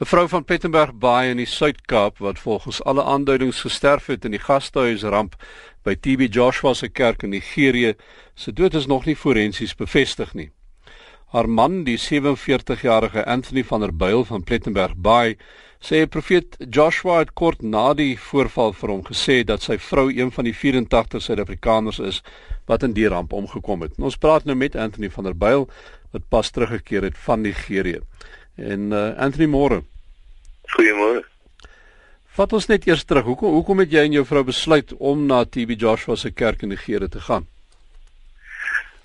'n Vrou van Pettenberg Baai in die Suid-Kaap wat volgens alle aanduidings gesterf het in die gastehuisramp by TB Joshua se kerk in Nigerië, se dood is nog nie forensies bevestig nie. Haar man, die 47-jarige Anthony van der Byl van Pettenberg Baai, sê profeet Joshua het kort na die voorval vir hom gesê dat sy vrou een van die 84 Suid-Afrikaners is wat in die ramp omgekom het. Ons praat nou met Anthony van der Byl wat pas teruggekeer het van Nigerië. En uh, Anthony Moore. Goeiemôre. Vat ons net eers terug. Hoekom hoekom het jy en jou vrou besluit om na TB Joshua se kerk in Nigerië te gaan?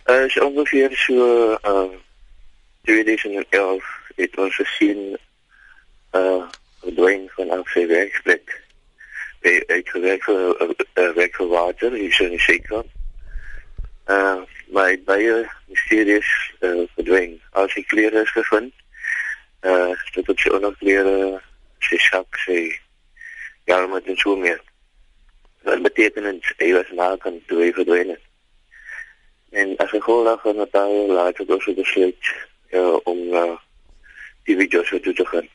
Uh is ongeveer so uh 2011 het ons gesien uh verdwyn van ons werksplek. By ek gewerk vir 'n uh, werk vir water hier in Seker. Uh my baie mysterieus uh verdwyn. As ek klere is gevind uh dit het sy onderklere sy sak sy ja met die so meer. Wat beteken dit hy was maar kan twee verdwyn en as ek hoor dat van daai laat het ons besluit ja om uh, die video so te doen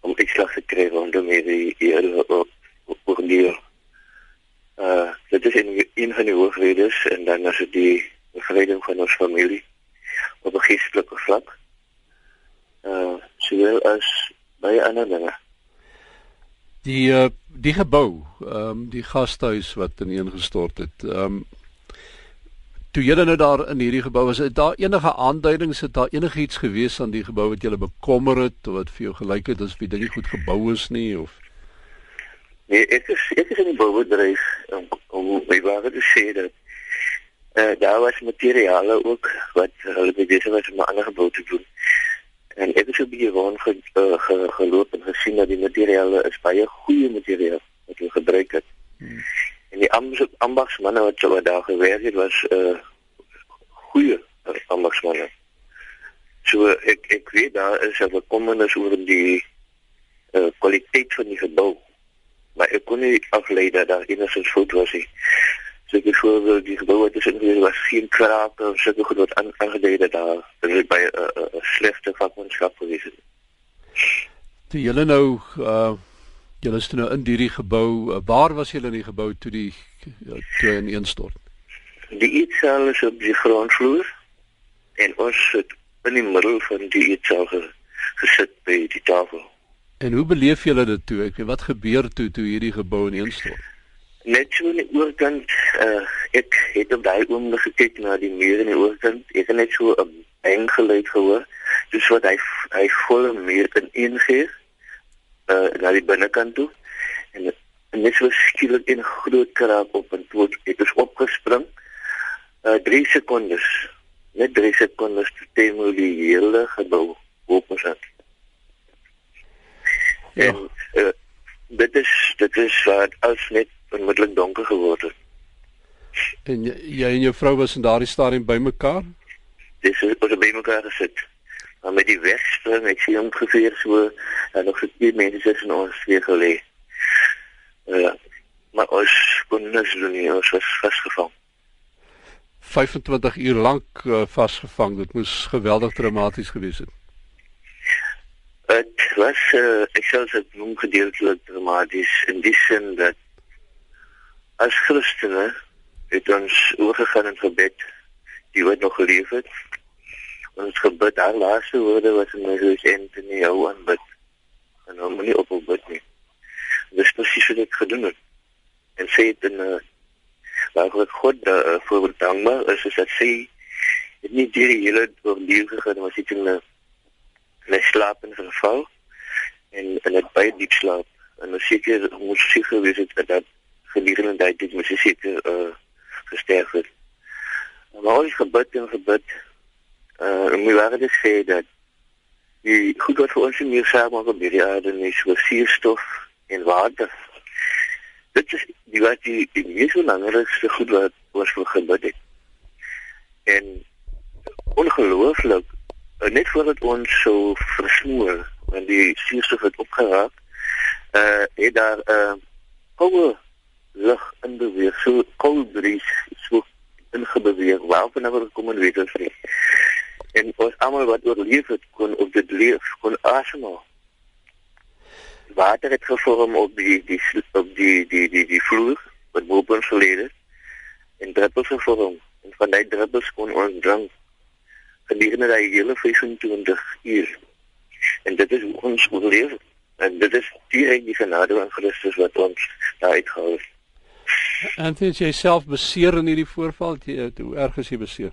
om ek slag te kry om die hier op die uh dit is in in die hoofredes en dan as dit die bevrediging van ons familie op 'n geestelike vlak sowel as baie ander dinge. Die uh die gebou, ehm um, die gastehuis wat ineengestort het. Ehm um, toe jy nou daar in hierdie gebou was, het daar enige aanduidings het daar enigiets gewees aan die gebou wat jy bekommer het of wat vir jou gelyk het asof dit nie goed gebou is nie of Nee, ek is ek is in die boubedryf om om my ware te sê dat eh uh, daar was materiale ook wat hulle besig was om 'n ander gebou te doen. En ek het so baie gewoon ge, uh, ge, geloop en gesien dat die materiale is baie goeie materiaal wat hulle gebruik het. Hmm. En die ambagsmanne wat so daar gewerk het was 'n uh, goeie ambagsmanne. So ek ek weet daar is 'n bekommernis oor die uh, kwaliteit van die gebou. Maar ek kon nie aflei dat daar enigsins fout was nie so ek voor die gebou het tussen hier was geen krake of sulke goed wat aangedui dat daar dit is by 'n uh, slegte vakmanskap gewees het. Die julle nou uh julle is nou in hierdie gebou. Uh, waar was julle in die gebou toe die uh, toe in instort? Die eetsaal is op die grondvloer en ons het in die middel van die eetsaal gesit by die tafel. En hoe beleef julle dit toe? Ek weet wat gebeur toe toe hierdie gebou instort? net so in die oorkant uh, ek het op daai oomblik gekyk na die muur in die oorkant ek het net so 'n bang geluid gehoor soos wat hy hy volle muur in een gee uh, na die binnekant toe en, en net so skielik 'n groot kraak op en toe het ons opgespring uh, 3 sekondes net 3 sekondes te teen die hele gebou op ons het ja. en uh, dit is dit is wat as net onmiddellik donker geword het. En jy, jy en jou vrou was in daardie stadium bymekaar? Dis ons het bymekaar gesit. Maar met die wegspring, ek sien ongeveer so en nog so twee mense in ons weer gelê. Ja. Maar ons kon niks doen nie, ons was vasgevang. 25 uur lank uh, vasgevang. Dit moes geweldig dramaties gewees het. Dit was uh, ek sou sê ongedeeltelik dramaties in die sin dat as Christene het ons oorgegaan in gebed die wat nog geleef het. Ons gebed daar laaste woorde was in my huis en in die ou aanbid. En moet nie op op bid nie. Dis presies wat ek gedoen het. En sê dit in 'n waar God God uh, voor dankbaar is is dat sê het nie die hele oorleef gegaan was dit in 'n slaap en verval en en dit baie diep slaap en seker moes seker wees het dat gedurende daai tyd moes hy seker uh gesterf het. Maar ons gebid en gebid. Uh en my wou dit sê dat die goed wat vir ons in hier saam op die aarde is so suurstof en water. Dit is die wat die, die mees belangrikste goed wat ons vir gebid het. En ongelooflik net voordat ons so versmoor en die suurstof het opgeraak, uh het daar 'n uh, koue lug in beweeg so koud bries so ingebeweeg waarvan nou kom en weet ons nie en ons almal wat oorleef het kon op dit leef kon asemhaal water het gevorm op die die op die die die die vloer wat bo ons gelede en druppels gevorm en van daai druppels kon ons drink gedurende daai hele 25 uur en dit is ons oorleef en dit is direk die genade van Christus wat ons daar uitgehou het En het jy self beseer in hierdie voorval? Jy, hoe erg is jy beseer?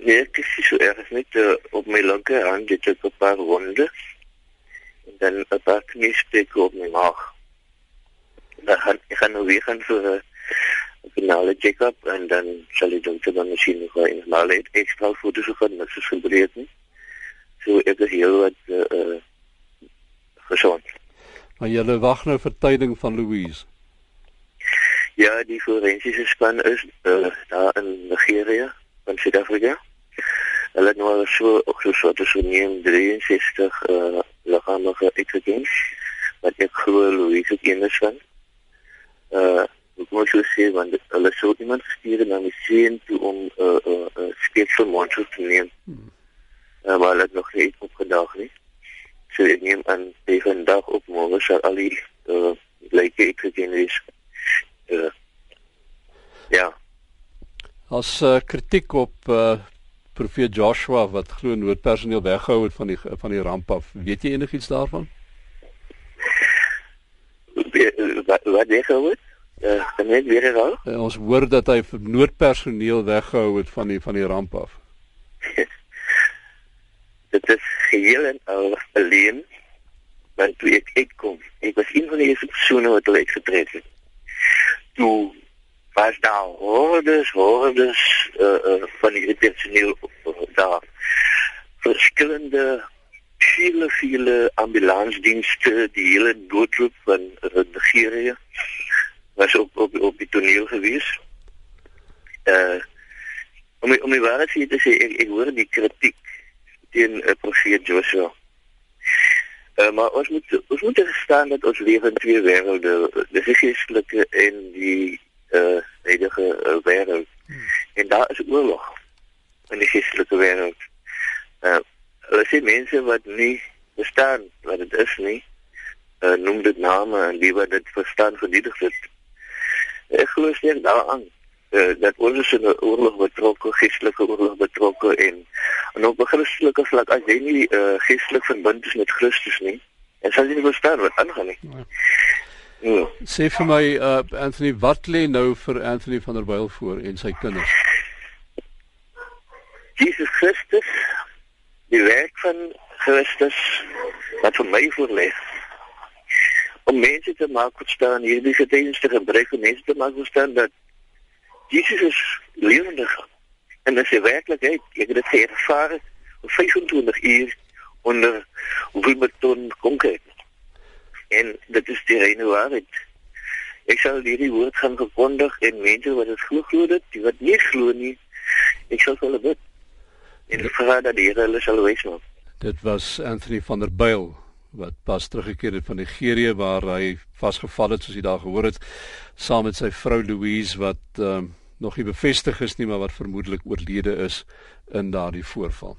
Nee, ek is so erg net uh, op my linkerhand het ek 'n paar wonde en dan 'n paar kniesprekke op my maag. Dan gaan ek gaan nou weer gaan vir 'n finale check-up en dan sal die dokter dan misschien nog een maar net extra foto's gaan niks is gebreek nie. So ek is heel wat uh, uh gesond. Maar jy wag nou vir tyding van Louise. Ja, die forensiese span is uh, daar in Nigeria, in Suid-Afrika. Hulle het nou so ook so so so neem 63 uh liggaamlike uitgeken wat ek glo Louise kennis van. Uh ek moet jou sê want hulle sou iemand stuur na my seun toe om 'n uh, 'n uh, uh, speeksel monster te neem. Hmm. Uh, maar hulle het nog nie opgedag nie. So ek neem aan die vandag op môre sal al die uh lyke ek geken is. Uh, ja. As uh, kritiek op uh profeet Joshua wat glo noodpersoneel weggehou het van die van die ramp af. Weet jy enigiets daarvan? Wat wat weggehou het? Uh, kan net weer herhaal? Uh, ons hoor dat hy noodpersoneel weggehou het van die van die ramp af. Dit is geheel en al alleen want toe ek ek kom, ek was een van die eerste persone wat hulle uitgetrek het. Toe was daar hordes, hordes uh, van die personeel daar. Verschillende, viele, viele ambulansdiensten, die hele noodroep van uh, Nigeria was op, op, op die toneel geweest. Uh, om, om die waarheid te sê, ek, ek hoor die kritiek tegen uh, profeet Joshua. Maar ons moet ons moet verstaan dat ons leef in twee wêrelde, die geestelike en die uh, wêreld. Hmm. En daar is oorlog in die geestelike wêreld. Uh hulle sê mense wat nie verstaan wat dit is nie, uh noem dit name en wie wat dit verstaan verdiedig dit. Ek glo steeds daaraan uh dat ons in 'n oorlog betrokke, geestelike oorlog betrokke en en op 'n Christelike vlak as jy nie uh geestelik verbind is met Christus nie, en sal jy nie verstaan wat aangaan nie. Ja. Sê vir my uh Anthony, wat lê nou vir Anthony van der Wyl voor en sy kinders? Jesus Christus, die werk van Christus wat vir my voor lê. Om mense te maak verstaan hierdie getuienis te gebruik om mense te maak verstaan dat Jesus is lewendig en dit is werklikheid. Ek het dit ervaar vir 25 uur onder Wilmerton konkreet en dit is die reine waarheid. Ek sal hierdie woord gaan verkondig en mense wat dit glo glo dit, die wat nie glo nie, ek sal hulle bid. En vra dat die Here hulle sal wys maar. Dit was Anthony van der Byl wat pas teruggekeer het van Nigerië waar hy vasgevall het soos jy daar gehoor het saam met sy vrou Louise wat um, nog nie bevestig is nie maar wat vermoedelik oorlede is in daardie voorval.